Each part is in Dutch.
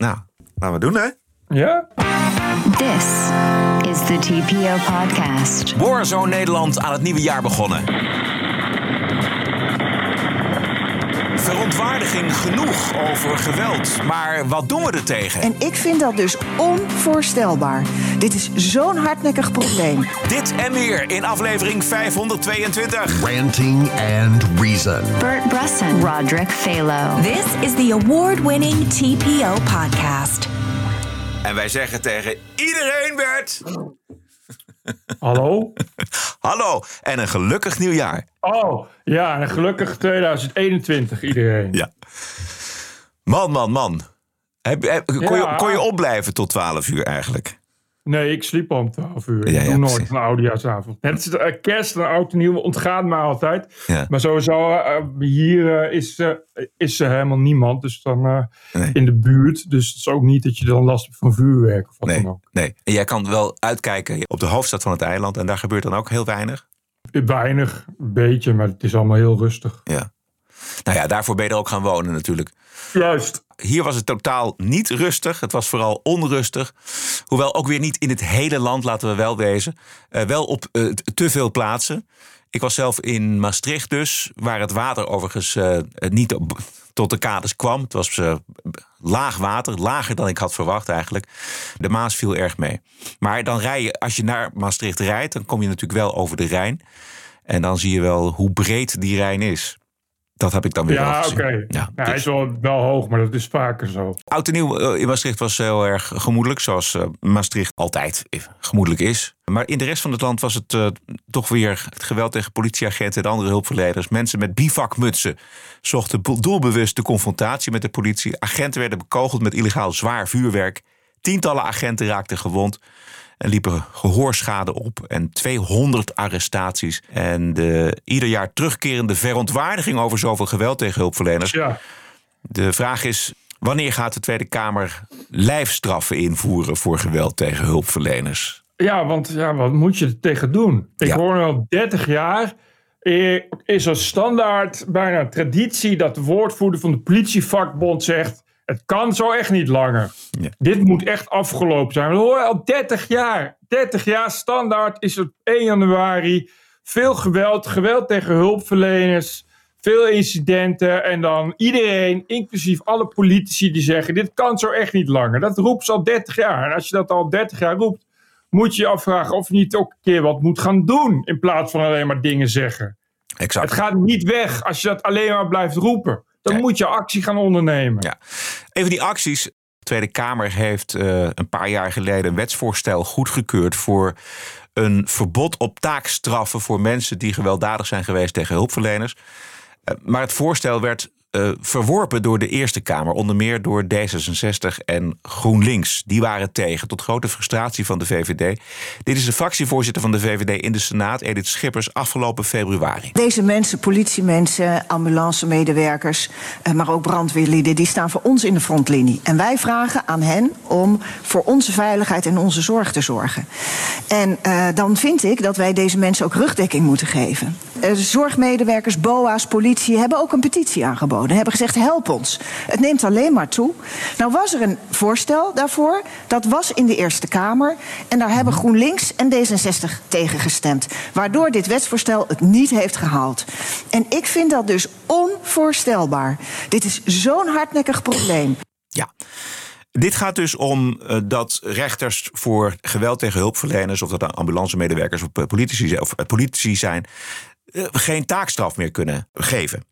Nou, laten we doen hè. Ja? This is the TPO podcast. Warzone Nederland aan het nieuwe jaar begonnen. Verontwaardiging genoeg over geweld. Maar wat doen we er tegen? En ik vind dat dus onvoorstelbaar. Dit is zo'n hardnekkig probleem. Dit en meer in aflevering 522. Ranting and Reason. Bert Brusson, Roderick Phalo. This is the award winning TPO podcast. En wij zeggen tegen iedereen, Bert... Hallo? Hallo en een gelukkig nieuwjaar. Oh, ja, en gelukkig 2021 iedereen. Ja. Man, man, man. Heb, heb- kon, je, kon je opblijven tot 12 uur eigenlijk? Nee, ik sliep om 12 uur. Ik Ja, ja, doe nooit precies. een oudejaarsavond. Het is eh, kerst en oud en nieuw ontgaat mij altijd. Ja. Maar sowieso, eh, hier eh, is, is er helemaal niemand. Dus dan Nee. in de buurt. Dus het is ook niet dat je dan last hebt van vuurwerk of wat Nee, dan ook. nee. En jij kan wel uitkijken op de hoofdstad van het eiland. En daar gebeurt dan ook heel weinig. Weinig, een beetje, maar het is allemaal heel rustig. Ja. Nou ja, daarvoor ben je er ook gaan wonen natuurlijk. Juist. Hier was het totaal niet rustig. Het was vooral onrustig. Hoewel ook weer niet in het hele land, laten we wel wezen. Eh, wel op eh, te veel plaatsen. Ik was zelf in Maastricht dus, waar het water overigens eh, niet op- tot de kades kwam. Het was eh, laag water, lager dan ik had verwacht eigenlijk. De Maas viel erg mee. Maar dan rij je, als je naar Maastricht rijdt, dan kom je natuurlijk wel over de Rijn. En dan zie je wel hoe breed die Rijn is. Dat heb ik dan weer wel Ja, oké. Ja, Ja, hij dus- is wel, wel hoog, maar dat is vaker zo. Oud en nieuw eh, in Maastricht was heel erg gemoedelijk, zoals eh, Maastricht altijd gemoedelijk is. Maar in de rest van het land was het eh, toch weer het geweld tegen politieagenten en andere hulpverleners. Mensen met bivakmutsen zochten doelbewust de confrontatie met de politie. Agenten werden bekogeld met illegaal zwaar vuurwerk. Tientallen agenten raakten gewond liepen gehoorschade op. En 200 arrestaties. En de ieder jaar terugkerende verontwaardiging over zoveel geweld tegen hulpverleners. Ja, De vraag is: wanneer gaat de Tweede Kamer lijfstraffen invoeren voor geweld tegen hulpverleners? ja want ja, wat moet je er tegen doen? Ik Ja. hoor al 30 jaar. eh, Is er standaard bijna traditie dat de woordvoerder van de politievakbond zegt. Het kan zo echt niet langer. Ja. Dit moet echt afgelopen zijn. We horen al 30 jaar. 30 jaar standaard is het 1 januari. Veel geweld, geweld tegen hulpverleners. Veel incidenten. En dan iedereen, inclusief alle politici, die zeggen: Dit kan zo echt niet langer. Dat roept ze al 30 jaar. En als je dat al 30 jaar roept, moet je je afvragen of je niet ook een keer wat moet gaan doen. In plaats van alleen maar dingen zeggen. Exact. Het gaat niet weg als je dat alleen maar blijft roepen. Dan Nee. moet je actie gaan ondernemen. Ja. Een van die acties. De Tweede Kamer heeft eh, een paar jaar geleden een wetsvoorstel goedgekeurd voor een verbod op taakstraffen voor mensen die gewelddadig zijn geweest tegen hulpverleners. Eh, maar het voorstel werd eh, verworpen door de Eerste Kamer, onder meer door D66 en GroenLinks. Die waren tegen, tot grote frustratie van de VVD. Dit is de fractievoorzitter van de VVD in de Senaat, Edith Schippers, afgelopen februari. Deze mensen, politiemensen, ambulancemedewerkers, eh, maar ook brandweerlieden, die staan voor ons in de frontlinie. En wij vragen aan hen om voor onze veiligheid en onze zorg te zorgen. En eh, dan vind ik dat wij deze mensen ook rugdekking moeten geven. Zorgmedewerkers, BOA's, politie hebben ook een petitie aangeboden. Hebben gezegd: help ons. Het neemt alleen maar toe. Nou was er een voorstel daarvoor. Dat was in de Eerste Kamer. En daar hebben GroenLinks en D66 tegen gestemd. Waardoor dit wetsvoorstel het niet heeft gehaald. En ik vind dat dus onvoorstelbaar. Dit is zo'n hardnekkig probleem. Ja. Dit gaat dus om eh, dat rechters voor geweld tegen hulpverleners, of dat dan ambulancemedewerkers of eh, politici, of eh, politici zijn, geen taakstraf meer kunnen geven.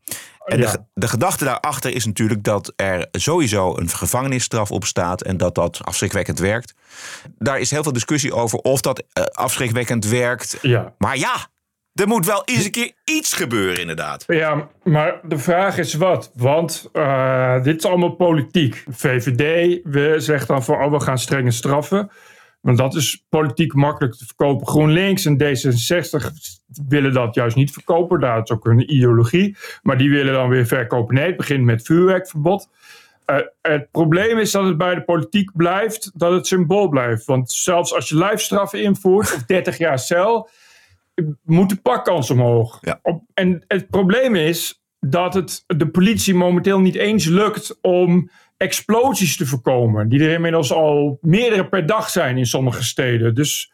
En Ja. de, de gedachte daarachter is natuurlijk dat er sowieso een gevangenisstraf op staat en dat dat afschrikwekkend werkt. Daar is heel veel discussie over of dat eh, afschrikwekkend werkt. Ja. Maar ja, er moet wel eens een keer iets gebeuren, inderdaad. Ja, maar de vraag is wat? Want eh, dit is allemaal politiek. VVD we zegt dan van, oh, we gaan strenge straffen. Want dat is politiek makkelijk te verkopen. GroenLinks en D66 willen dat juist niet verkopen. Daar is ook een ideologie. Maar die willen dan weer verkopen. Nee, het begint met vuurwerkverbod. Eh, het probleem is dat het bij de politiek blijft, dat het symbool blijft. Want zelfs als je lijfstraffen invoert, of 30 jaar cel, moet de pakkans omhoog. Ja. Op, en het probleem is dat het de politie momenteel niet eens lukt om explosies te voorkomen. Die er inmiddels al meerdere per dag zijn in sommige steden. Dus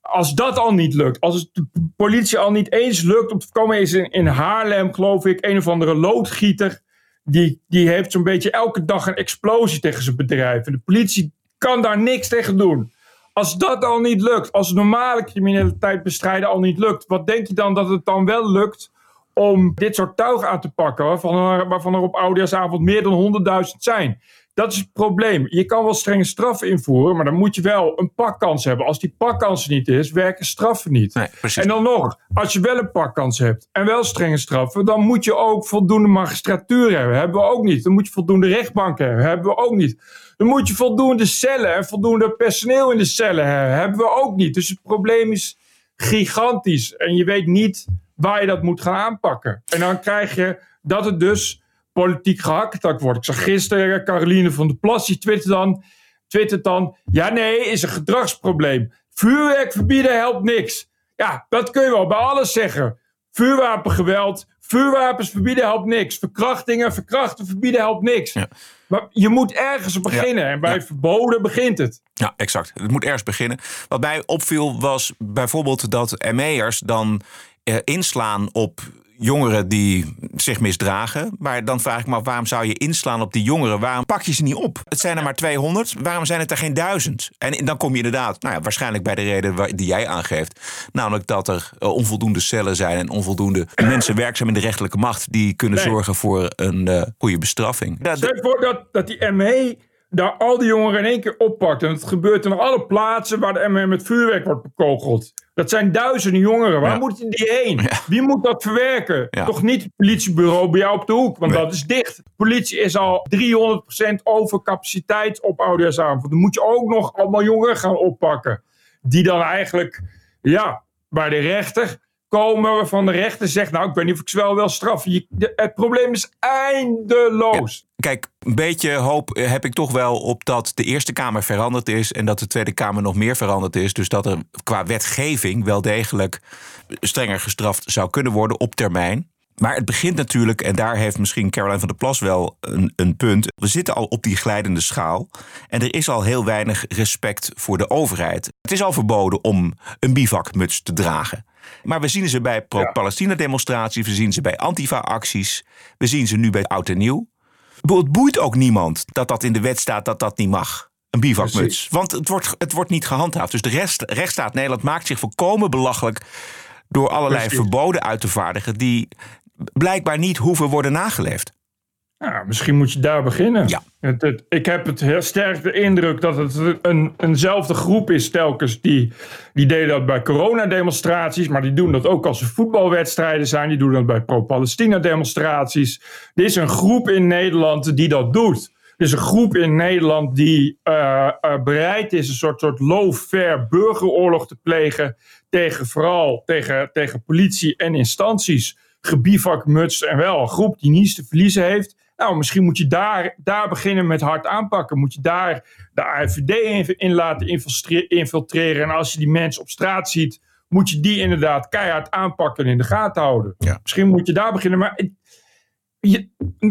als dat al niet lukt, als het de politie al niet eens lukt om te voorkomen, is in, in Haarlem, geloof ik, een of andere loodgieter. Die, die heeft zo'n beetje elke dag een explosie tegen zijn bedrijf. En de politie kan daar niks tegen doen. Als dat al niet lukt, als normale criminaliteit bestrijden al niet lukt, wat denk je dan dat het dan wel lukt om dit soort tuig aan te pakken, waarvan er, waarvan er op Oudejaarsavond meer dan 100.000 zijn? Dat is het probleem. Je kan wel strenge straffen invoeren, maar dan moet je wel een pakkans hebben. Als die pakkans niet is, werken straffen niet. Nee. En dan nog, als je wel een pakkans hebt en wel strenge straffen, dan moet je ook voldoende magistratuur hebben. Hebben we ook niet. Dan moet je voldoende rechtbanken hebben. Hebben we ook niet. Dan moet je voldoende cellen en voldoende personeel in de cellen hebben. Hebben we ook niet. Dus het probleem is gigantisch. En je weet niet waar je dat moet gaan aanpakken. En dan krijg je dat het dus politiek gehaktakt wordt. Ik zag gisteren Caroline van der Plas, die twittert dan, twittert dan... Ja, nee, is een gedragsprobleem. Vuurwerk verbieden helpt niks. Ja, dat kun je wel bij alles zeggen. Vuurwapengeweld, vuurwapens verbieden helpt niks. Verkrachtingen, verkrachten verbieden helpt niks. Ja. Maar je moet ergens beginnen. En bij Ja. verboden begint het. Ja, exact. Het moet ergens beginnen. Wat mij opviel was bijvoorbeeld dat ME'ers dan inslaan op jongeren die zich misdragen. Maar dan vraag ik me af, waarom zou je inslaan op die jongeren? Waarom pak je ze niet op? Het zijn er maar 200. Waarom zijn het er geen duizend? En dan kom je inderdaad, nou ja, waarschijnlijk bij de reden die jij aangeeft. Namelijk dat er eh, onvoldoende cellen zijn en onvoldoende mensen werkzaam in de rechterlijke macht die kunnen Nee. zorgen voor een eh, goede bestraffing. Ja, Stel je voor dat, dat die ME daar al die jongeren in één keer oppakt. En het gebeurt in alle plaatsen waar de ME met vuurwerk wordt bekogeld. Dat zijn duizenden jongeren. Waar Ja. moeten die heen? Wie moet dat verwerken? Ja. Toch niet het politiebureau bij jou op de hoek, want Nee. dat is dicht. Politie is al 300% over capaciteit op oudejaarsavond. Dan moet je ook nog allemaal jongeren gaan oppakken. Die dan eigenlijk, ja, bij de rechter komen waarvan de rechter zegt... nou, ik weet niet of ik ze wel wil straffen. Het probleem is eindeloos. Kijk, een beetje hoop heb ik toch wel op dat de Eerste Kamer veranderd is en dat de Tweede Kamer nog meer veranderd is. Dus dat er qua wetgeving wel degelijk strenger gestraft zou kunnen worden op termijn. Maar het begint natuurlijk, en daar heeft misschien Caroline van der Plas wel een, een punt. We zitten al op die glijdende schaal. En er is al heel weinig respect voor de overheid. Het is al verboden om een bivakmuts te dragen. Maar we zien ze bij pro-Palestina-demonstraties, we zien ze bij Antifa-acties, we zien ze nu bij Oud en Nieuw. Het boeit ook niemand dat dat in de wet staat dat dat niet mag. Een bivakmuts. Want het wordt, het wordt niet gehandhaafd. Dus de rest, rechtsstaat Nederland maakt zich volkomen belachelijk door allerlei Precies. verboden uit te vaardigen die blijkbaar niet hoeven worden nageleefd. Ja, misschien moet je daar beginnen. Ja. Het, het- ik heb het heel sterk de indruk dat het een, eenzelfde groep is telkens. Die, die deden dat bij coronademonstraties, maar die doen dat ook als er voetbalwedstrijden zijn. Die doen dat bij pro-Palestina-demonstraties. Er is een groep in Nederland die dat doet. Er is een groep in Nederland die eh, eh, bereid is een soort, soort low-fair burgeroorlog te plegen. Tegen vooral tegen, tegen politie en instanties. Gebivakmutst en wel een groep die niets te verliezen heeft. Nou, misschien moet je daar, daar beginnen met hard aanpakken. Moet je daar de AFVD in, in laten infiltre- infiltreren. En als je die mensen op straat ziet, moet je die inderdaad keihard aanpakken en in de gaten houden. Ja. Misschien moet je daar beginnen. Maar je,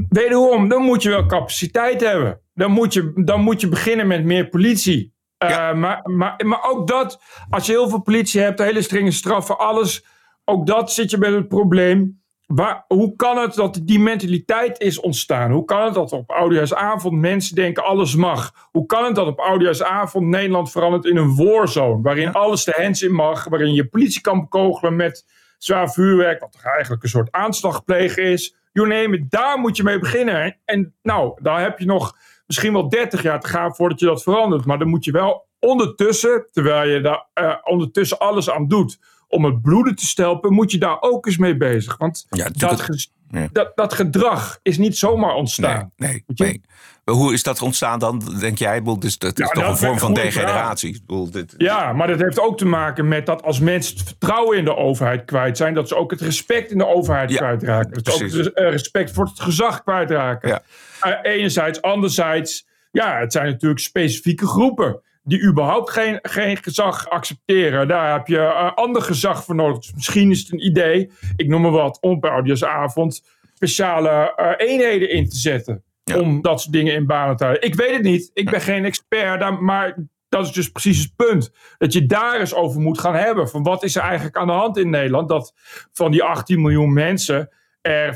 wederom, dan moet je wel capaciteit hebben. Dan moet je, dan moet je beginnen met meer politie. Eh, maar, maar, maar ook dat, als je heel veel politie hebt, hele strenge straffen, alles. Ook dat zit je met het probleem. Waar, hoe kan het dat die mentaliteit is ontstaan? Hoe kan het dat op oudejaarsavond mensen denken alles mag? Hoe kan het dat op oudejaarsavond Nederland verandert in een warzone? Waarin alles de hens in mag, waarin je politie kan bekogelen met zwaar vuurwerk, wat toch eigenlijk een soort aanslag plegen is. You name it, daar moet je mee beginnen. En nou, daar heb je nog misschien wel 30 jaar te gaan voordat je dat verandert. Maar dan moet je wel ondertussen, terwijl je daar eh, ondertussen alles aan doet om het bloeden te stelpen, moet je daar ook eens mee bezig. Want Ja, dat, ja. dat, dat gedrag is niet zomaar ontstaan. Nee. Hoe is dat ontstaan dan, denk jij? Dus dat is Ja, toch dat een vorm van degeneratie. Ik bedoel, dit, Ja, maar dat heeft ook te maken met dat als mensen het vertrouwen in de overheid kwijt zijn, dat ze ook het respect in de overheid kwijtraken. Dat ze ook precies. het eh, respect voor het gezag kwijtraken. Ja. Eh, enerzijds, anderzijds, ja, het zijn natuurlijk specifieke groepen die überhaupt geen, geen gezag accepteren. Daar heb je eh, ander gezag voor nodig. Dus misschien is het een idee, ik noem maar wat, om bij Oudejaarsavond speciale eh, eenheden in te zetten. om dat soort dingen in banen te houden. Ik weet het niet. Ik ben geen expert, daar, maar dat is dus precies het punt. Dat je daar eens over moet gaan hebben. Van wat is er eigenlijk aan de hand in Nederland? Dat van die 18 miljoen mensen er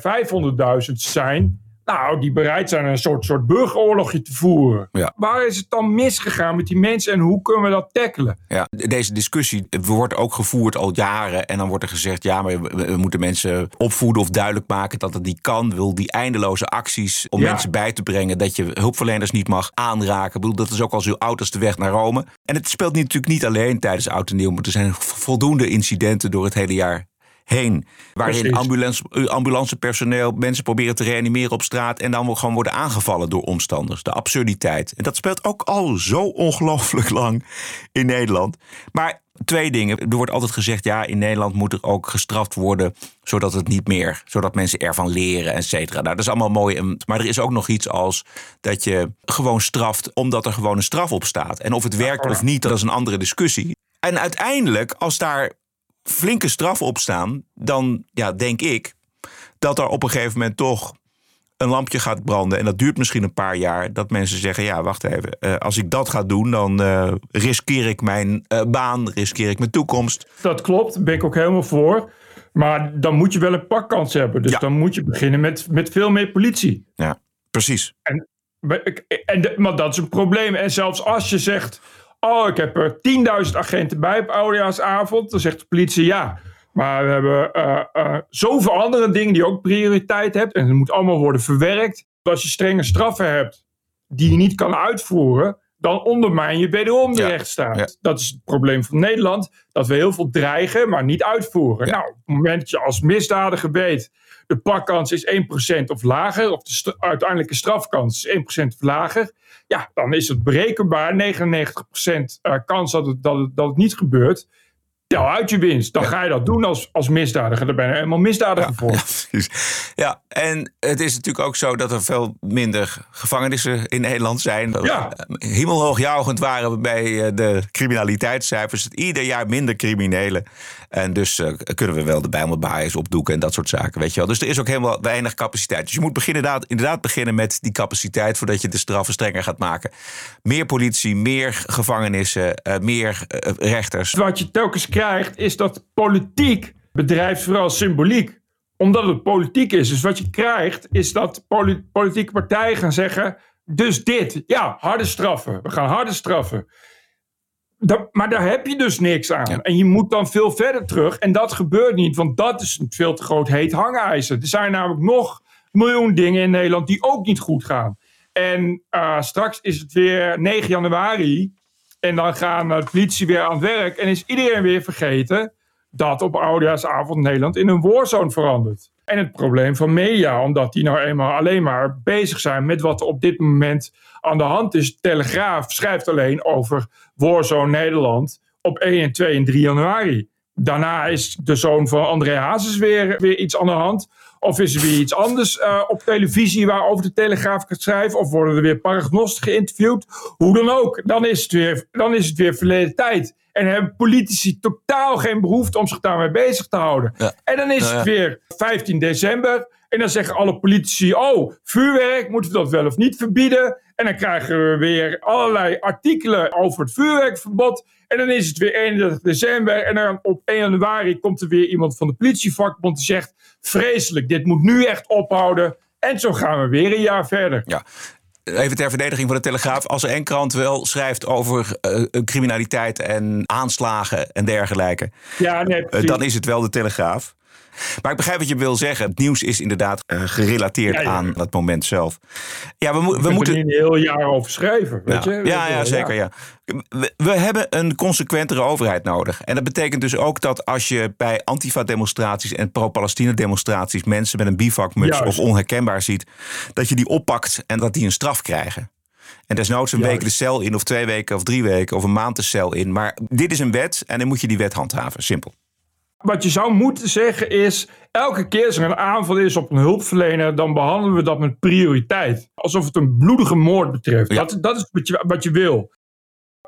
500.000 zijn nou, die bereid zijn een soort, soort burgeroorlogje te voeren. Ja. Waar is het dan misgegaan met die mensen en hoe kunnen we dat tackelen? Ja, deze discussie wordt ook gevoerd al jaren. En dan wordt er gezegd: ja, maar we, moeten mensen opvoeden of duidelijk maken dat het niet kan. Wil die eindeloze acties om Ja. mensen bij te brengen dat je hulpverleners niet mag aanraken. Ik bedoel, dat is ook al zo oud als de weg naar Rome. En het speelt natuurlijk niet alleen tijdens oud en nieuw, maar er zijn voldoende incidenten door het hele jaar heen. Waarin Precies. ambulance, eh, ambulancepersoneel mensen proberen te reanimeren op straat. en dan gewoon worden aangevallen door omstanders. De absurditeit. En dat speelt ook al zo ongelooflijk lang in Nederland. Maar twee dingen. Er wordt altijd gezegd: ja, in Nederland moet er ook gestraft worden. zodat het niet meer. zodat mensen ervan leren, et cetera. Nou, dat is allemaal mooi. Maar er is ook nog iets als dat je gewoon straft. omdat er gewoon een straf op staat. En of het werkt of niet, dat is een andere discussie. En uiteindelijk, als daar flinke straffen op staan, dan ja, denk ik dat er op een gegeven moment toch een lampje gaat branden. En dat duurt misschien een paar jaar. Dat mensen zeggen: ja, wacht even. eh, als ik dat ga doen, dan eh, riskeer ik mijn eh, baan, riskeer ik mijn toekomst. Dat klopt, daar ben ik ook helemaal voor. Maar dan moet je wel een pakkans hebben. Dus Ja. dan moet je beginnen met, met veel meer politie. Ja, precies. En de- maar dat is een probleem. En zelfs als je zegt: Oh, ik heb er 10.000 agenten bij op oudejaarsavond. Dan zegt de politie ja. Maar we hebben eh, eh, zoveel andere dingen die ook prioriteit hebben. En het moet allemaal worden verwerkt. Als je strenge straffen hebt die je niet kan uitvoeren. Dan ondermijn je wederom de Ja, rechtsstaat. ja. Dat is het probleem van Nederland. Dat we heel veel dreigen, maar niet uitvoeren. Ja. Nou, op het moment dat je als misdadiger weet... de pakkans is 1% of lager... of de uiteindelijke strafkans is 1% of lager... ja, dan is het berekenbaar. 99% eh, kans dat het, dat, het, dat het niet gebeurt. Tel uit je winst. Dan ga je dat doen als, als misdadiger. Daar ben je helemaal misdadiger voor. Ja, precies. Ja, en het is natuurlijk ook zo dat er veel minder gevangenissen in Nederland zijn. Ja. Hemelhoogjuichend waren we bij eh, de criminaliteitscijfers. Ieder jaar minder criminelen. En dus eh, kunnen we wel de Bijlmerbaaiers opdoeken en dat soort zaken. Weet je wel. Dus er is ook helemaal weinig capaciteit. Dus je moet beginnen, inderdaad, inderdaad beginnen met die capaciteit... voordat je de straffen strenger gaat maken. Meer politie, meer gevangenissen, eh, meer eh, rechters. Wat je telkens krijgt is dat politiek bedrijft vooral symboliek. Omdat het politiek is. Dus wat je krijgt is dat poli- politieke partijen gaan zeggen... Dus dit, ja, harde straffen. We gaan harde straffen. Maar daar heb je dus niks aan. Ja. En je moet dan veel verder terug. En dat gebeurt niet, want dat is een veel te groot heet hangijzer. Er zijn namelijk nog miljoen dingen in Nederland die ook niet goed gaan. En eh, straks is het weer 9 januari. En dan gaan eh, de politie weer aan het werk. En is iedereen weer vergeten dat op oudejaarsavond Nederland in een warzone verandert. En het probleem van media, omdat die nou eenmaal alleen maar bezig zijn met wat er op dit moment aan de hand is. Telegraaf schrijft alleen over Warzone Nederland op 1 en 2 en 3 januari. Daarna is de zoon van André Hazes weer, weer iets aan de hand. Of is er weer iets anders eh, op televisie waarover de Telegraaf gaat schrijven? Of worden er weer paragnosten geïnterviewd? Hoe dan ook. Dan is het weer, dan is het weer verleden tijd. En hebben politici totaal geen behoefte om zich daarmee bezig te houden. Ja. En dan is Nou ja. het weer 15 december. En dan zeggen alle politici: Oh, vuurwerk, moeten we dat wel of niet verbieden? En dan krijgen we weer allerlei artikelen over het vuurwerkverbod. En dan is het weer 31 december. En dan op 1 januari komt er weer iemand van de politievakbond die zegt: Vreselijk, dit moet nu echt ophouden. En zo gaan we weer een jaar verder. Ja. Even ter verdediging van de Telegraaf. Als één krant wel schrijft over eh, criminaliteit en aanslagen en dergelijke, Ja, nee, eh, dan is het wel de Telegraaf. Maar ik begrijp wat je wil zeggen. Het nieuws is inderdaad eh, gerelateerd Ja, ja. aan dat moment zelf. Ja, we, mo- we moeten. moeten een heel jaar over schrijven. Weet Ja, je? ja, ja, zeker. Ja. We, we hebben een consequentere overheid nodig. En dat betekent dus ook dat als je bij Antifa-demonstraties en pro-Palestina-demonstraties mensen met een bivakmuts of onherkenbaar ziet, dat je die oppakt en dat die een straf krijgen. En desnoods een week de cel in, of twee weken, of drie weken, of een maand de cel in. Maar dit is een wet en dan moet je die wet handhaven. Simpel. Wat je zou moeten zeggen is: elke keer als er een aanval is op een hulpverlener, dan behandelen we dat met prioriteit. Alsof het een bloedige moord betreft. Ja. Dat, dat is wat je, wat je wil.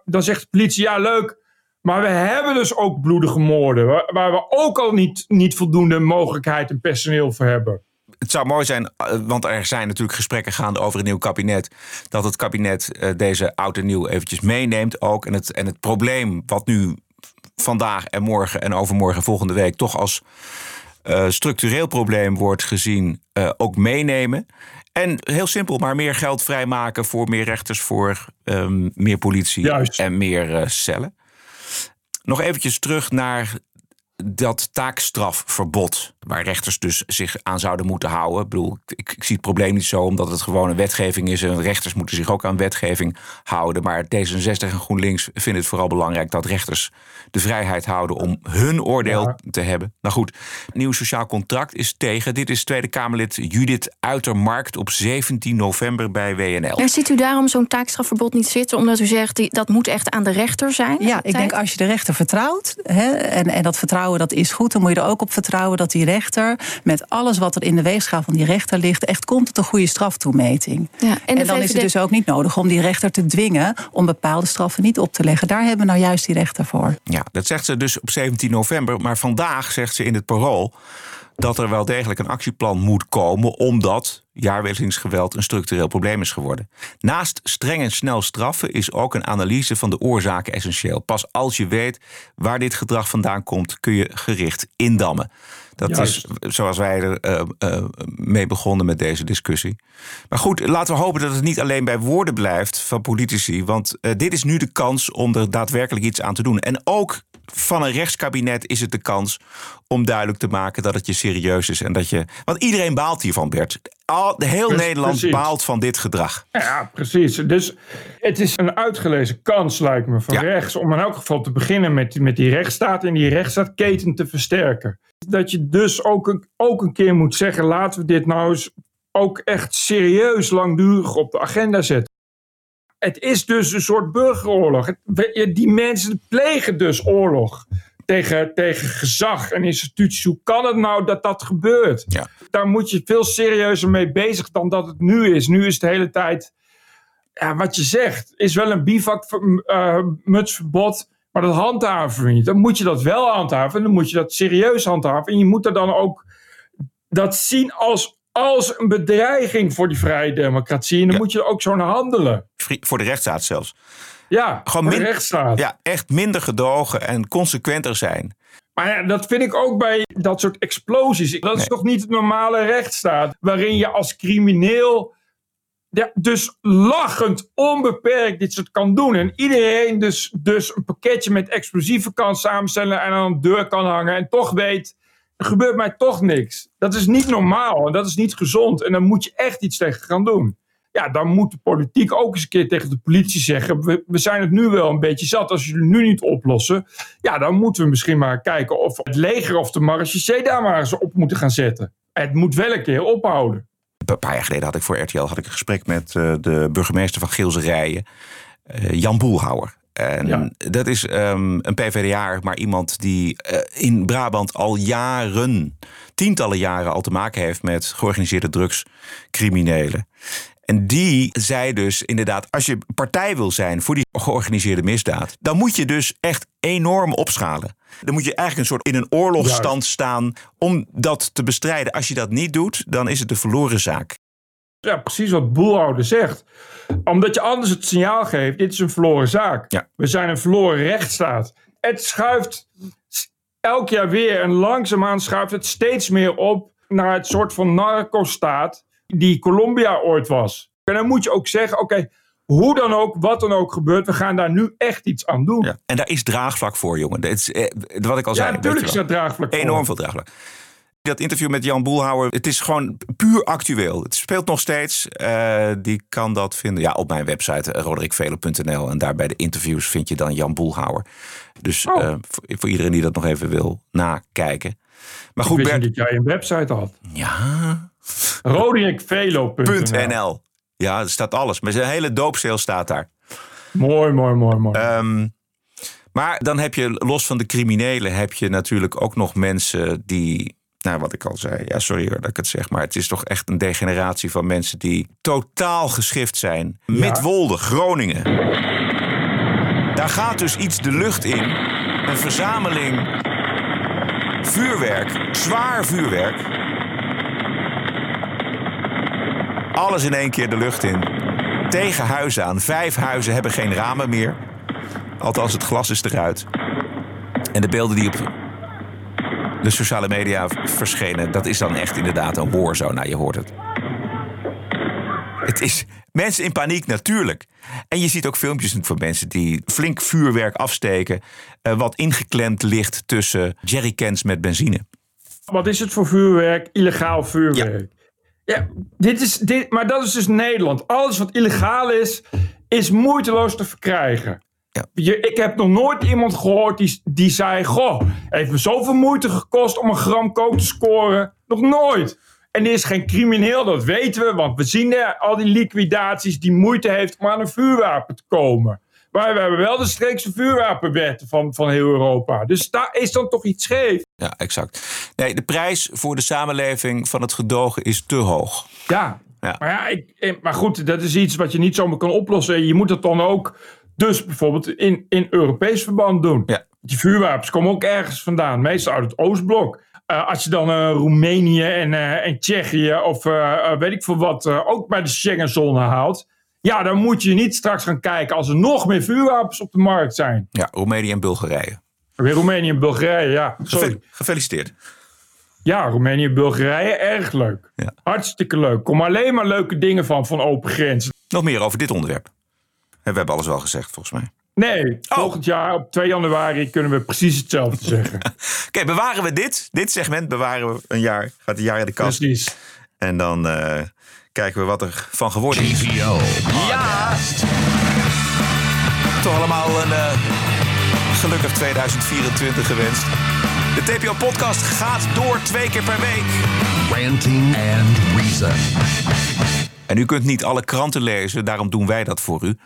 Dan zegt de politie: ja, leuk. Maar we hebben dus ook bloedige moorden. Waar, waar we ook al niet, niet voldoende mogelijkheid en personeel voor hebben. het zou mooi zijn, eh, want er zijn natuurlijk gesprekken gaande over een nieuw kabinet. Dat het kabinet eh, deze oud en nieuw eventjes meeneemt ook. En het, en het probleem wat nu vandaag en morgen en overmorgen volgende week toch als eh, structureel probleem wordt gezien, eh, ook meenemen. En heel simpel, maar meer geld vrijmaken voor meer rechters, voor ehm, meer politie Juist. en meer eh, cellen. Nog eventjes terug naar dat taakstrafverbod, waar rechters dus zich aan zouden moeten houden. Ik bedoel, ik, ik zie het probleem niet zo, omdat het gewoon een wetgeving is en rechters moeten zich ook aan wetgeving houden. Maar D66 en GroenLinks vinden het vooral belangrijk dat rechters de vrijheid houden om hun oordeel Ja. te hebben. Nou goed, nieuw sociaal contract is tegen. Dit is Tweede Kamerlid Judith Uitermarkt op 17 november bij WNL. En ziet u daarom zo'n taakstrafverbod niet zitten? Omdat u zegt, dat moet echt aan de rechter zijn? Ja, ik denk als je de rechter vertrouwt, hè, en, en dat vertrouwen dat is goed, dan moet je er ook op vertrouwen dat die rechter, met alles wat er in de weegschaal van die rechter ligt, echt komt tot een goede straftoemeting. Ja, en dan is het dus ook niet nodig om die rechter te dwingen om bepaalde straffen niet op te leggen. Daar hebben we nou juist die rechter voor. Ja, dat zegt ze dus op 17 november. Maar vandaag zegt ze in het parool dat er wel degelijk een actieplan moet komen, omdat jaarwisselingsgeweld een structureel probleem is geworden. Naast streng en snel straffen is ook een analyse van de oorzaken essentieel. Pas als je weet waar dit gedrag vandaan komt, kun je gericht indammen. Dat Juist. is zoals wij er eh, eh, mee begonnen met deze discussie. Maar goed, laten we hopen dat het niet alleen bij woorden blijft van politici. Want eh, dit is nu de kans om er daadwerkelijk iets aan te doen. En ook van een rechtskabinet is het de kans om duidelijk te maken dat het je serieus is. En dat je. Want iedereen baalt hiervan, Bert. Al, heel Nederland precies. baalt van dit gedrag. Ja, precies. Dus het is een uitgelezen kans, lijkt me, van Ja. rechts. om in elk geval te beginnen met, met die rechtsstaat en die rechtsstaatketen te versterken. Dat je dus ook een, ook een keer moet zeggen: laten we dit nou eens ook echt serieus langdurig op de agenda zetten. Het is dus een soort burgeroorlog. Die mensen plegen dus oorlog tegen, tegen gezag en instituties. Hoe kan het nou dat dat gebeurt? Ja. Daar moet je veel serieuzer mee bezig dan dat het nu is. Nu is het de hele tijd. Ja, wat je zegt, is wel een bivakmutsverbod, maar dat handhaven we niet. Dan moet je dat wel handhaven en dan moet je dat serieus handhaven. En je moet er dan ook dat zien als, als een bedreiging voor die vrije democratie. En dan Ja. moet je er ook zo naar handelen. Voor de rechtsstaat zelfs. Ja, Gewoon voor de rechtsstaat. Ja, echt minder gedogen en consequenter zijn. Maar ja, dat vind ik ook bij dat soort explosies. Dat is Nee. toch niet het normale rechtsstaat. Waarin je als crimineel ja, dus lachend onbeperkt dit soort kan doen. En iedereen dus, dus een pakketje met explosieven kan samenstellen en aan een deur kan hangen. En toch weet, er gebeurt mij toch niks. Dat is niet normaal en dat is niet gezond. En daar moet je echt iets tegen gaan doen. Ja, dan moet de politiek ook eens een keer tegen de politie zeggen: we, we zijn het nu wel een beetje zat. Als jullie nu niet oplossen, ja, dan moeten we misschien maar kijken of het leger of de marechaussee daar maar eens op moeten gaan zetten. Het moet wel een keer ophouden. Een paar jaar geleden had ik voor RTL had ik een gesprek met eh, de burgemeester van Geelse Rijen, eh, Jan Boelhouwer. En Ja. dat is ehm, een PvdA, maar iemand die eh, in Brabant al jaren, tientallen jaren al te maken heeft met georganiseerde drugscriminelen. En die zei dus inderdaad, als je partij wil zijn voor die georganiseerde misdaad, dan moet je dus echt enorm opschalen. Dan moet je eigenlijk een soort in een oorlogsstand staan om dat te bestrijden. Als je dat niet doet, dan is het een verloren zaak. Ja, precies wat Boelhouder zegt. Omdat je anders het signaal geeft: dit is een verloren zaak. Ja. We zijn een verloren rechtsstaat. Het schuift elk jaar weer en langzaamaan schuift het steeds meer op naar het soort van narco-staat die Colombia ooit was. En dan moet je ook zeggen: oké, hoe dan ook, wat dan ook gebeurt, we gaan daar nu echt iets aan doen. Ja, Ja. En daar is draagvlak voor, jongen. Dat is, eh, wat ik al zei. weet natuurlijk is dat draagvlak. voor. Enorm veel draagvlak. Dat interview met Jan Boelhouwer, het is gewoon puur actueel. Het speelt nog steeds. Eh, die kan dat vinden ja, op mijn website eh, roderikvelen.nl. En daar bij de interviews vind je dan Jan Boelhouwer. Dus Oh. voor, voor iedereen die dat nog even wil nakijken. Maar Ik goed, Bert. dat jij een website had. Ja, Roderickvelo.nl .nl. Ja, er staat alles. Maar zijn hele doopseel staat daar. Mooi, mooi, mooi, mooi. Ehm, maar dan heb je, los van de criminelen, heb je natuurlijk ook nog mensen die. Nou, wat ik al zei, ja, sorry hoor dat ik het zeg, maar het is toch echt een degeneratie van mensen die totaal geschift zijn. Midwolde, Groningen. Daar gaat dus iets de lucht in. Een verzameling vuurwerk, zwaar vuurwerk. Alles in één keer de lucht in. Tegen huizen aan. Vijf huizen hebben geen ramen meer. Althans, het glas is eruit. En de beelden die op de sociale media verschenen, dat is dan echt inderdaad een warzone. Nou, je hoort het. Het is mensen in paniek, natuurlijk. En je ziet ook filmpjes van mensen die flink vuurwerk afsteken. eh, wat ingeklemd ligt tussen jerrycans met benzine. Wat is het voor vuurwerk? Illegaal vuurwerk. Ja, dit is, dit, maar dat is dus Nederland. Alles wat illegaal is, is moeiteloos te verkrijgen. Ja. Je, ik heb nog nooit iemand gehoord die, die zei: Goh, heeft me zoveel moeite gekost om een gram coke te scoren. Nog nooit. En die is geen crimineel, dat weten we, want we zien er al die liquidaties die moeite heeft om aan een vuurwapen te komen. Maar we hebben wel de streekse vuurwapenwetten van, van heel Europa. Dus daar is dan toch iets scheef. Ja, exact. Nee, de prijs voor de samenleving van het gedogen is te hoog. Ja, Ja. Maar, ja ik, maar goed, dat is iets wat je niet zomaar kan oplossen. Je moet het dan ook dus bijvoorbeeld in, in Europees verband doen. Ja. Die vuurwapens komen ook ergens vandaan, meestal uit het Oostblok. Eh, als je dan eh, Roemenië en, eh, en Tsjechië of weet ik veel wat ook bij de Schengenzone haalt. Ja, dan moet je niet straks gaan kijken als er nog meer vuurwapens op de markt zijn. Ja, Roemenië en Bulgarije. Weer Roemenië en Bulgarije, ja. Sorry. Gefe- Gefeliciteerd. Ja, Roemenië en Bulgarije, erg leuk. Ja. Hartstikke leuk. Kom alleen maar leuke dingen van, van open grenzen. Nog meer over dit onderwerp. We hebben alles wel gezegd, volgens mij. Nee, Oh. volgend jaar op 2 januari kunnen we precies hetzelfde zeggen. Oké, bewaren we dit. Dit segment bewaren we een jaar. Gaat een jaar in de kast. precies. En dan eh, kijken we wat er van geworden is. TPO Ja! Toch allemaal een eh, gelukkig 2024 gewenst. De TPO-podcast gaat door twee keer per week. Ranting and Reason. En u kunt niet alle kranten lezen, daarom doen wij dat voor u.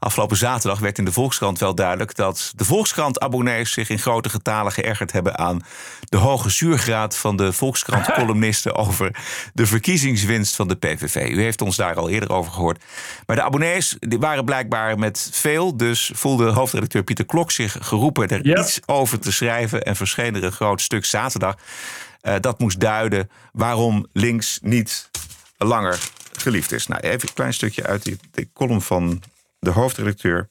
Afgelopen zaterdag werd in de Volkskrant wel duidelijk dat de Volkskrant-abonnees zich in grote getalen geërgerd hebben aan de hoge zuurgraad van de Volkskrant-columnisten over de verkiezingswinst van de PVV. U heeft ons daar al eerder over gehoord. Maar de abonnees die waren blijkbaar met veel, dus voelde hoofdredacteur Pieter Klok zich geroepen er iets over te schrijven en verscheen er een groot stuk zaterdag. Eh, dat moest duiden waarom links niet langer geliefd is. Nou, even een klein stukje uit die, die column van de hoofdredacteur.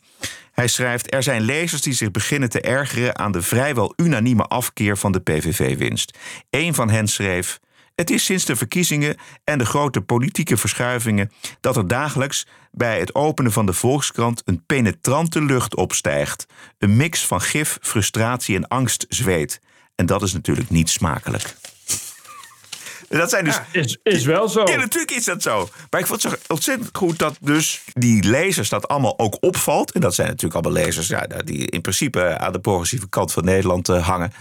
Hij schrijft: Er zijn lezers die zich beginnen te ergeren aan de vrijwel unanieme afkeer van de PVV-winst. Eén van hen schreef. Het is sinds de verkiezingen en de grote politieke verschuivingen dat er dagelijks bij het openen van de Volkskrant een penetrante lucht opstijgt. Een mix van gif, frustratie en angst zweet. En dat is natuurlijk niet smakelijk. Dat zijn dus Is, is wel zo. ja, natuurlijk is dat zo. Maar ik vond het zo ontzettend goed dat dus die lezers dat allemaal ook opvalt. En dat zijn natuurlijk allemaal lezers ja, die in principe aan de progressieve kant van Nederland eh, hangen.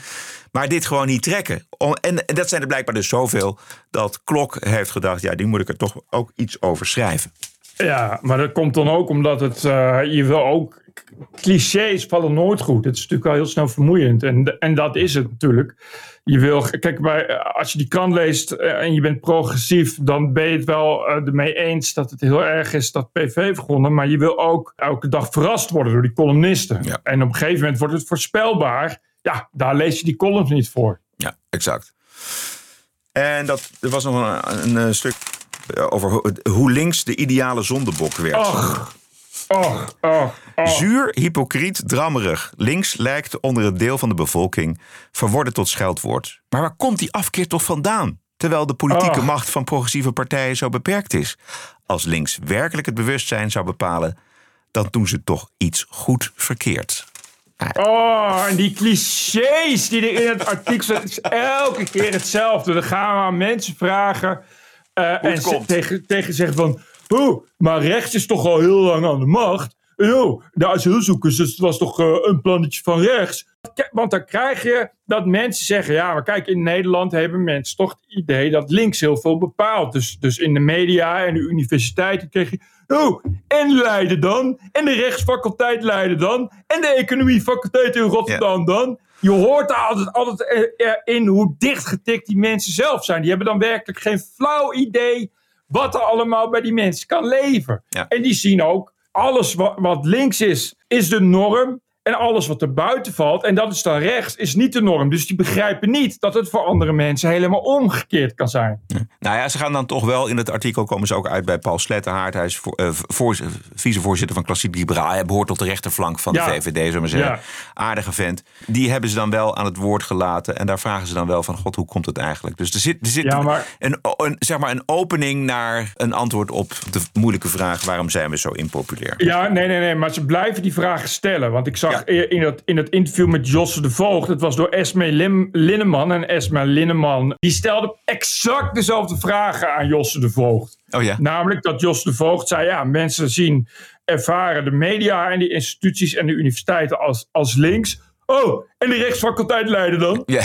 Maar dit gewoon niet trekken. En dat zijn er blijkbaar dus zoveel dat Klok heeft gedacht... ja, die moet ik er toch ook iets over schrijven. Ja, maar dat komt dan ook omdat het, eh, je wil ook, clichés vallen nooit goed. Het is natuurlijk wel heel snel vermoeiend. En, en dat is het natuurlijk. Je wil, kijk, bij, als je die krant leest eh, en je bent progressief, dan ben je het wel eh, ermee eens dat het heel erg is dat PV begonnen. Maar je wil ook elke dag verrast worden door die columnisten. Ja. En op een gegeven moment wordt het voorspelbaar. Ja, daar lees je die columns niet voor. Ja, exact. En dat, er was nog een, een, stuk over ho- hoe links de ideale zondebok werd. Och, och, och. Zuur, hypocriet, drammerig. Links lijkt onder het deel van de bevolking verworden tot scheldwoord. Maar waar komt die afkeer toch vandaan? Terwijl de politieke macht van progressieve partijen zo beperkt is. Als links werkelijk het bewustzijn zou bepalen, dan doen ze toch iets goed verkeerd. Oh, en die clichés die er in het artikel het is elke keer hetzelfde. Dan gaan we aan mensen vragen eh, en ze- tegen, tegen zeggen van... Oh, maar rechts is toch al heel lang aan de macht. Oh, de asielzoekers, dus het was toch eh, een plannetje van rechts. Want dan krijg je dat mensen zeggen... Ja, maar kijk, in Nederland hebben mensen toch het idee dat links heel veel bepaalt. Dus, dus in de media en de universiteiten kreeg je... Oh, en Leiden dan. En de rechtsfaculteit Leiden dan. En de economiefaculteit in Rotterdam dan. Je hoort daar altijd, altijd in hoe dichtgetikt die mensen zelf zijn. Die hebben dan werkelijk geen flauw idee wat er allemaal bij die mensen kan leven. Ja. En die zien ook, alles wat, wat links is, is de norm. En alles wat er buiten valt, en dat is dan rechts, is niet de norm. Dus die begrijpen niet dat het voor andere mensen helemaal omgekeerd kan zijn. Nou ja, ze gaan dan toch wel in het artikel komen ze ook uit bij Paul Slettenhaard. Hij is voor, eh, voor, vicevoorzitter van Klassiek Liberaal. Hij behoort tot de rechterflank van de. VVD, we maar zeggen. Ja. Aardige vent. Die hebben ze dan wel aan het woord gelaten. En daar vragen ze dan wel van, god, hoe komt het eigenlijk? Dus er zit, er zit Ja, maar- een, een, zeg maar een opening naar een antwoord op de moeilijke vraag... waarom zijn we zo impopulair? Ja, nee, nee, nee, maar ze blijven die vragen stellen. Want ik zag in, dat, in dat interview met Josse de Voogd, dat was door Esme Lim, Linneman. En Esme Linneman, die stelde exact dezelfde vragen aan Josse de Voogd. Oh ja? Namelijk dat Jos de Voogd zei: ja, mensen zien, ervaren de media en die instituties en de universiteiten als, als links. Oh, en de rechtsfaculteit Leiden dan? Ja.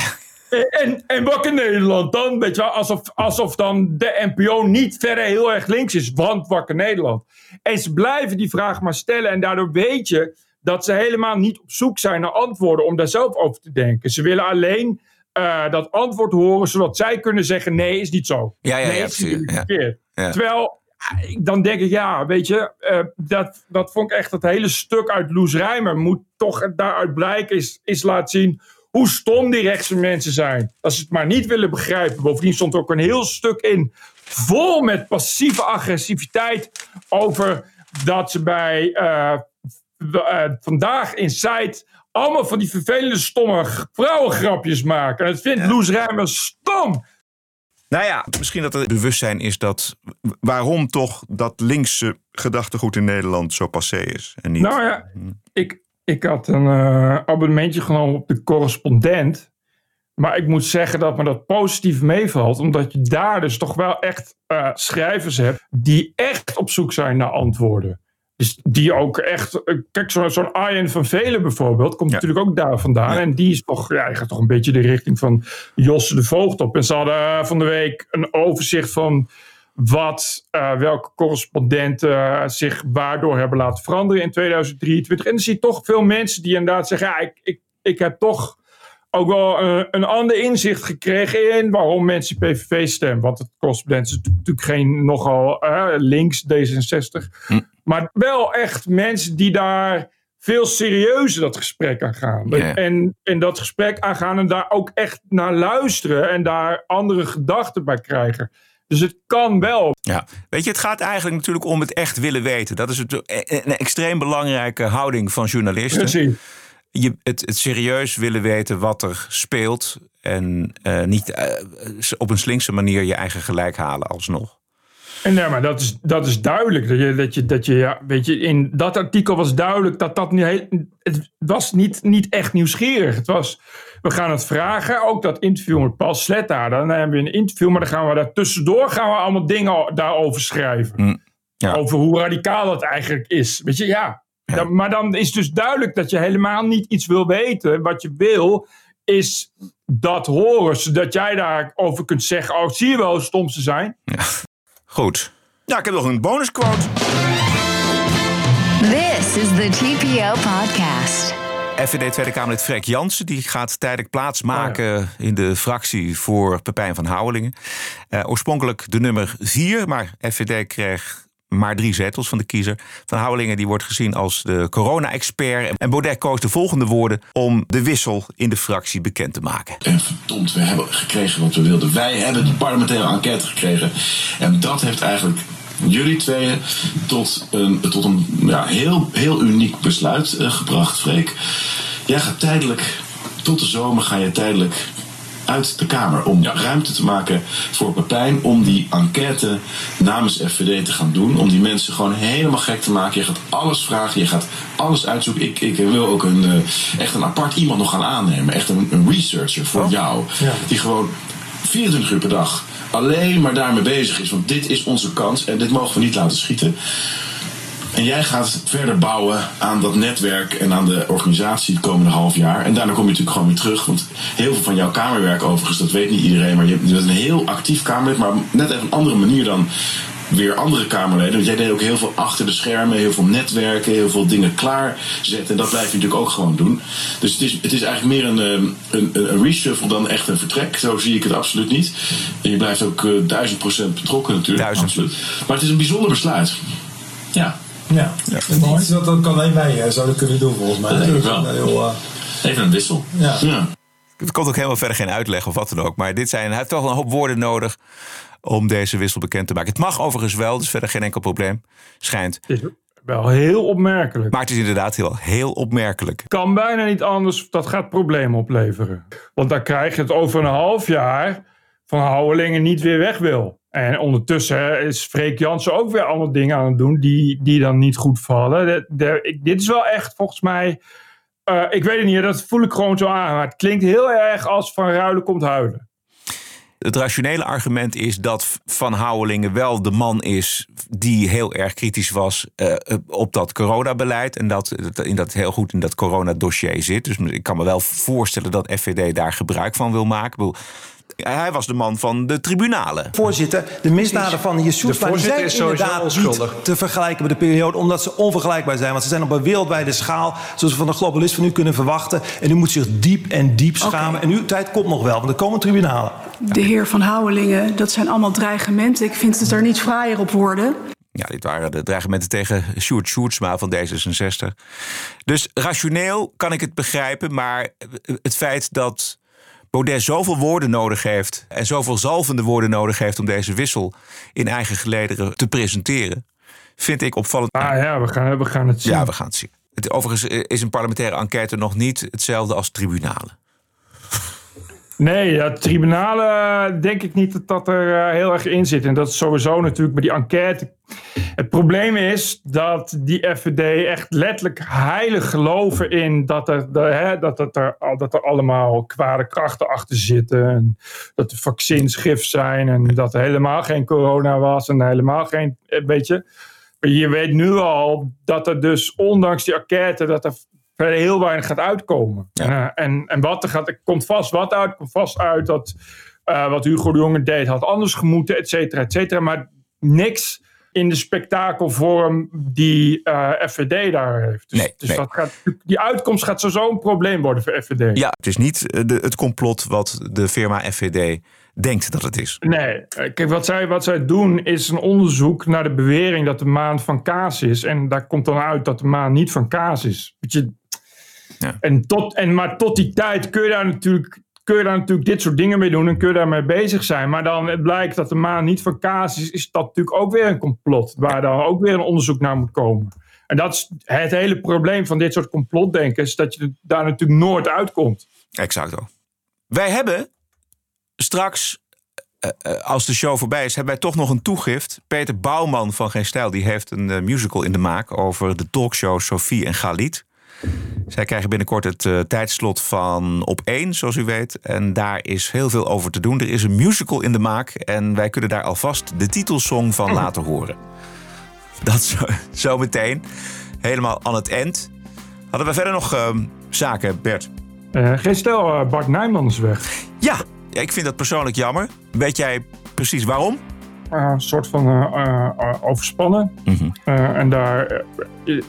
En, en, en Wakker Nederland dan? Weet je wel, alsof, alsof dan de NPO niet verder heel erg links is, want Wakker Nederland. En ze blijven die vraag maar stellen en daardoor weet je dat ze helemaal niet op zoek zijn naar antwoorden om daar zelf over te denken. Ze willen alleen eh, dat antwoord horen, zodat zij kunnen zeggen: nee, is niet zo. Ja, ja, nee, ja, is precies, niet ja. verkeerd. Ja. Terwijl, eh, dan denk ik, ja, weet je, eh, dat, dat vond ik echt het hele stuk uit Loes Rijmer. Moet toch daaruit blijken, is, is laten zien hoe stom die rechtse mensen zijn. Als ze het maar niet willen begrijpen. Bovendien stond er ook een heel stuk in, vol met passieve agressiviteit, over dat ze bij eh, vandaag in site allemaal van die vervelende, stomme vrouwengrapjes maken. En dat vindt Loes Rijmer stom. Nou ja, misschien dat er bewustzijn is dat waarom toch dat linkse gedachtegoed in Nederland zo passé is. En niet. Nou ja, ik, ik had een eh, abonnementje genomen op de correspondent. Maar ik moet zeggen dat me dat positief meevalt. Omdat je daar dus toch wel echt eh, schrijvers hebt die echt op zoek zijn naar antwoorden. Dus die ook echt. eh, Kijk, zo- zo'n Arjen van Velen bijvoorbeeld. Komt Ja. natuurlijk ook daar vandaan. En die is toch. Ja, gaat toch een beetje de richting van Josse de Voogd op. En ze hadden eh, van de week een overzicht van. Wat, eh, welke correspondenten zich waardoor hebben laten veranderen in 2023. En dan zie je toch veel mensen die inderdaad zeggen: ja, ik, ik, ik heb toch ook wel een ander inzicht gekregen in waarom mensen PVV stemmen. Want het correspondent is natuurlijk geen nogal links D66. Maar wel echt mensen die daar veel serieuzer dat gesprek aan gaan. En, en dat gesprek aangaan en daar ook echt naar luisteren en daar andere gedachten bij krijgen. Dus het kan wel. Ja, weet je, het gaat eigenlijk natuurlijk om het echt willen weten. Dat is het, een extreem belangrijke houding van journalisten. Precies. Je, het, het serieus willen weten wat er speelt. En eh, niet eh, op een slinkse manier je eigen gelijk halen alsnog. En ja, maar dat is, dat is duidelijk. Dat je, dat je, dat je, ja, weet je, in dat artikel was duidelijk dat dat niet heel. Het was niet, niet echt nieuwsgierig. Het was, we gaan het vragen. Ook dat interview met Paul Sletta. Dan hebben we een interview, maar dan gaan we daar tussendoor gaan we allemaal dingen daarover schrijven. ja. Over hoe radicaal het eigenlijk is. Weet je, ja. Dan- maar dan is dus duidelijk dat je helemaal niet iets wil weten. Wat je wil is dat horen, zodat jij daarover kunt zeggen: Oh, zie je wel hoe stom ze zijn? Goed. Ja, ik heb nog een bonusquote. This is the TPO podcast. FVD Tweede Kamerlid Freek Jansen die gaat tijdelijk plaatsmaken in de fractie voor Pepijn van Houwelingen. Eh, oorspronkelijk de nummer 4, maar FVD kreeg maar drie zetels van de kiezer. Van Houwelingen die wordt gezien als de corona-expert. En Baudet koos de volgende woorden om de wissel in de fractie bekend te maken. En verdomd, we hebben gekregen wat we wilden. Wij hebben die parlementaire enquête gekregen. En dat heeft eigenlijk jullie tweeën tot een, tot een ja, heel, heel uniek besluit eh, gebracht, Freek. Jij gaat tijdelijk, tot de zomer ga je tijdelijk uit de Kamer om ruimte te maken voor Pepijn om die enquête namens FVD te gaan doen. Om die mensen gewoon helemaal gek te maken. Je gaat alles vragen, je gaat alles uitzoeken. Ik, ik wil ook een, eh, echt een apart iemand nog gaan aannemen. Echt een, een researcher voor jou. Die gewoon 24 uur per dag alleen maar daarmee bezig is. Want dit is onze kans en dit mogen we niet laten schieten. En jij gaat verder bouwen aan dat netwerk en aan de organisatie het komende half jaar. En daarna kom je natuurlijk gewoon weer terug. Want heel veel van jouw kamerwerk overigens, dat weet niet iedereen. Maar je bent een heel actief kamerlid, maar net even een andere manier dan weer andere Kamerleden. Want jij deed ook heel veel achter de schermen, heel veel netwerken, heel veel dingen klaarzetten. En dat blijf je natuurlijk ook gewoon doen. Dus het is, het is eigenlijk meer een, eh, een, een reshuffle dan echt een vertrek. Zo zie ik het absoluut niet. En je blijft ook eh, duizend procent betrokken natuurlijk. Duizend. Absoluut. Maar het is een bijzonder besluit. Ja. Ja, dat, is dat, dat kan alleen wij eh, zouden kunnen doen volgens mij. Ik wel. Heel, eh, Even een wissel. Ja. Er komt ook helemaal verder geen uitleg of wat dan ook. Maar dit zijn, hij heeft toch een hoop woorden nodig om deze wissel bekend te maken. Het mag overigens wel, dus verder geen enkel probleem. Schijnt. Het is wel heel opmerkelijk. Maar het is inderdaad heel, heel opmerkelijk. kan bijna niet anders. Dat gaat problemen opleveren. Want dan krijg je het over een half jaar van Houwelingen niet weer weg wil. En ondertussen is Freek Jansen ook weer allemaal dingen aan het doen die, die dan niet goed vallen. Dit is wel echt volgens mij. eh, ik weet het niet, dat voel ik gewoon zo aan. Maar het klinkt heel erg als van ruilen komt huilen. Het rationele argument is dat Van Houwelingen wel de man is die heel erg kritisch was eh, op dat coronabeleid. En dat, in dat heel goed in dat coronadossier zit. Dus ik kan me wel voorstellen dat FVD daar gebruik van wil maken. Hij was de man van de tribunalen. Voorzitter, de misdaden van voorzitter zijn inderdaad niet te vergelijken met de periode, omdat ze onvergelijkbaar zijn. Want ze zijn op een wereldwijde schaal, zoals we van de globalist van u kunnen verwachten. En u moet zich diep en diep schamen. En uw tijd komt nog wel, want er komen tribunalen. De heer Van Houwelingen, dat zijn allemaal dreigementen. Ik vind het er niet fraaier op worden. Ja, dit waren de dreigementen tegen Sjoerd Sjoerdsma van D66. Dus rationeel kan ik het begrijpen, maar het feit dat Baudet zoveel woorden nodig heeft en zoveel zalvende woorden nodig heeft om deze wissel in eigen gelederen te presenteren, vind ik opvallend. Ah ja, we gaan, we gaan het zien. Ja, we gaan het zien. Het, overigens is een parlementaire enquête nog niet hetzelfde als tribunalen. Nee, ja, tribunalen denk ik niet dat dat er eh, heel erg in zit. En dat is sowieso natuurlijk bij die enquête. Het probleem is dat die FVD echt letterlijk heilig geloven in dat er, hè, dat, dat, er, dat er allemaal kwade krachten achter zitten. En dat de vaccins gif zijn en dat er helemaal geen corona was en helemaal geen, eh, weet je. Je weet nu al dat er dus, ondanks die enquête, dat er verder heel weinig gaat uitkomen. Eh, en, en wat er gaat, er komt vast wat uit. komt vast uit dat eh, wat Hugo de Jonge deed had anders gemoeten, et cetera, et cetera. Maar niks in de spektakelvorm die eh, FVD daar heeft. Dus, Nee, dus nee. dat gaat, die uitkomst gaat sowieso een probleem worden voor FVD. Ja, het is niet de, het complot wat de firma FVD denkt dat het is. Nee, kijk, wat zij, wat zij doen is een onderzoek naar de bewering dat de maan van kaas is. En daar komt dan uit dat de maan niet van kaas is. Weet je, en tot, en, maar tot die tijd kun je daar natuurlijk. Kun je daar natuurlijk dit soort dingen mee doen en kun je daarmee bezig zijn. Maar dan blijkt dat de maan niet van kaas is, is dat natuurlijk ook weer een complot. Waar dan ook weer een onderzoek naar moet komen. En dat is het hele probleem van dit soort complotdenkers. Dat je daar natuurlijk nooit uitkomt. Exacto. Wij hebben straks, eh, eh, als de show voorbij is, hebben wij toch nog een toegift. Peter Bouwman van Geen Stijl, die heeft een eh, musical in de maak over de talkshow Sophie en Galit. Zij krijgen binnenkort het eh, tijdslot van op 1, zoals u weet. En daar is heel veel over te doen. Er is een musical in de maak en wij kunnen daar alvast de titelsong van laten horen. Dat zo, zo meteen. Helemaal aan het eind. Hadden we verder nog ehm, zaken, Bert? Eh, geen stel, eh, Bart Nijman is weg. Ja, ik vind dat persoonlijk jammer. Weet jij precies waarom? Eh, een soort van eh, eh, overspannen. Eh, en daar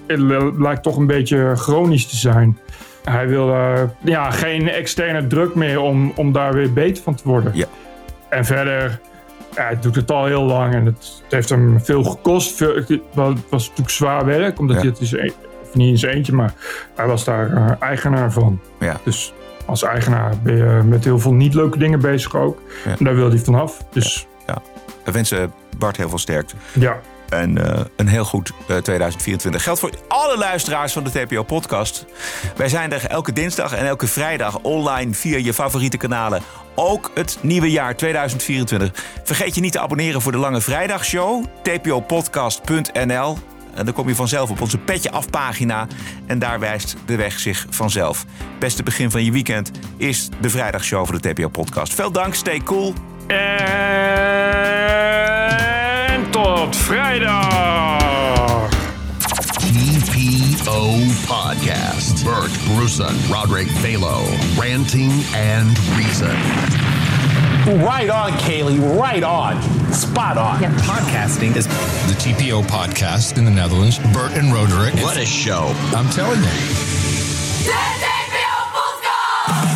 het lijkt toch een beetje chronisch te zijn. Hij wil ja, geen externe druk meer om, om daar weer beter van te worden. Ja. En verder, ja, hij doet het al heel lang en het, het heeft hem veel gekost. Veel, het was natuurlijk zwaar werk, omdat Ja. hij het is, een- of niet in zijn eentje, maar hij was daar eigenaar van. Ja. Dus als eigenaar ben je met heel veel niet leuke dingen bezig ook. En daar wil hij vanaf. Dus. We wensen Bart heel veel sterkte. ja. En eh, een heel goed eh, 2024. Geldt voor alle luisteraars van de TPO-podcast. Wij zijn er elke dinsdag en elke vrijdag online via je favoriete kanalen. Ook het nieuwe jaar 2024. Vergeet je niet te abonneren voor de Lange Vrijdagshow. tpopodcast.nl en dan kom je vanzelf op onze Petje Af pagina. En daar wijst de weg zich vanzelf. Beste begin van je weekend is de vrijdagshow van de TPO-podcast. Veel dank, stay cool. En tot vrijdag! TPO Podcast. Bert Bruson, Roderick Balo, Ranting and Reason. Right on, Kaylee. Right on. Spot on. Podcasting is the TPO podcast in the Netherlands. Bert and Roderick. What a show. I'm telling you.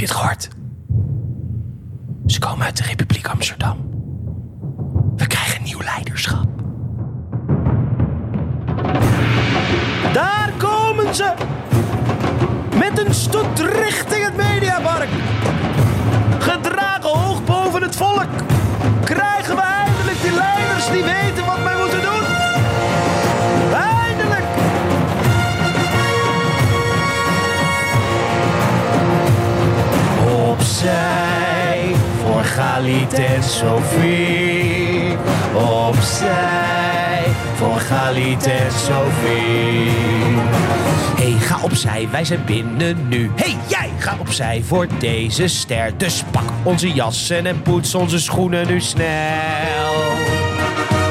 Je het gehoord? Ze komen uit de Republiek Amsterdam. We krijgen nieuw leiderschap. Daar komen ze! Met een stoet richting het Mediapark. Gedragen hoog boven het volk. Krijgen we eindelijk die leiders die weten wat wij Opzij voor Galit en Sophie. Opzij voor Galit en Sophie. Hey, ga opzij, wij zijn binnen nu. Hey, jij, ga opzij voor deze ster. Dus pak onze jassen en poets onze schoenen nu snel.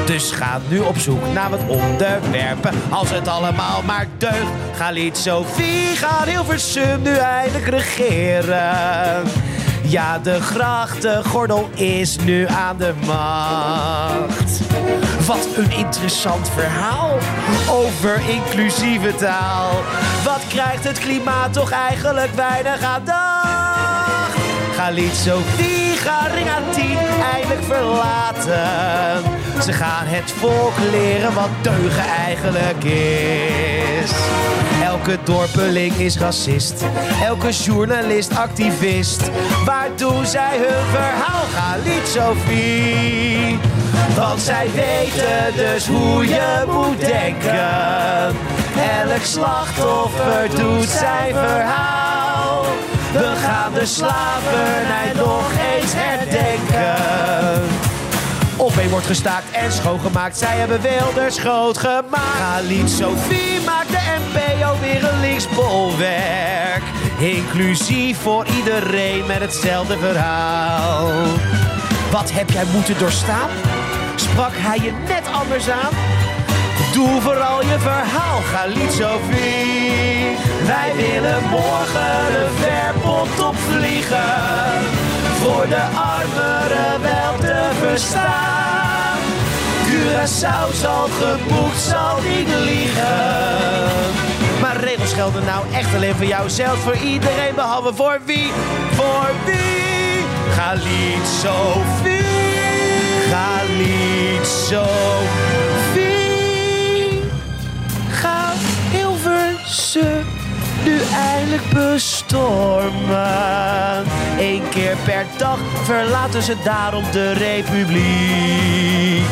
Dus ga nu op zoek naar wat onderwerpen. Als het allemaal maar deugt. Galit Sophie gaat Hilversum nu eindelijk regeren. Ja, de grachtengordel is nu aan de macht. Wat een interessant verhaal over inclusieve taal. Wat krijgt het klimaat toch eigenlijk weinig aandacht? Galit ring aan 10 eindelijk verlaten. Ze gaan het volk leren wat deugen eigenlijk is. Elke dorpeling is racist. Elke journalist activist. Waar doen zij hun verhaal? Galit Sophie. Want zij weten dus hoe je moet denken. Elk slachtoffer doet zijn verhaal. We gaan de slavernij nog eens herdenken. Op wordt gestaakt en schoongemaakt. Zij hebben Wilders groot gemaakt. Galit Sophie maakt de NPO weer een linksbolwerk. Inclusief voor iedereen met hetzelfde verhaal. Wat heb jij moeten doorstaan? Sprak hij je net anders aan? Doe vooral je verhaal, Galit Sophie. Wij willen morgen de verpot opvliegen. Voor de armeren wel te verstaan. Curaçao zal geboekt, zal niet liegen. Maar regels gelden nou echt alleen voor jou zelf, voor iedereen behalve voor wie? Voor wie? Galit Sophie. Galit Sophie. Ga Hilversum nu eindelijk bestormen. Eén keer per dag verlaten ze daarom de republiek.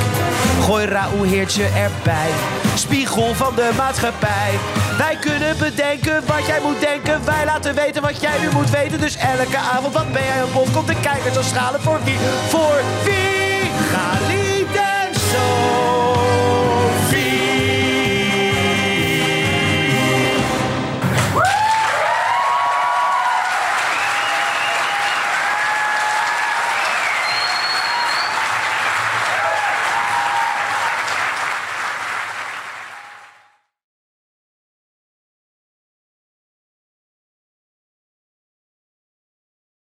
Gooi Raoul Heertje erbij, spiegel van de maatschappij. Wij kunnen bedenken wat jij moet denken. Wij laten weten wat jij nu moet weten. Dus elke avond, wat ben jij een bond? Komt de kijkers als schalen voor wie? Voor wie?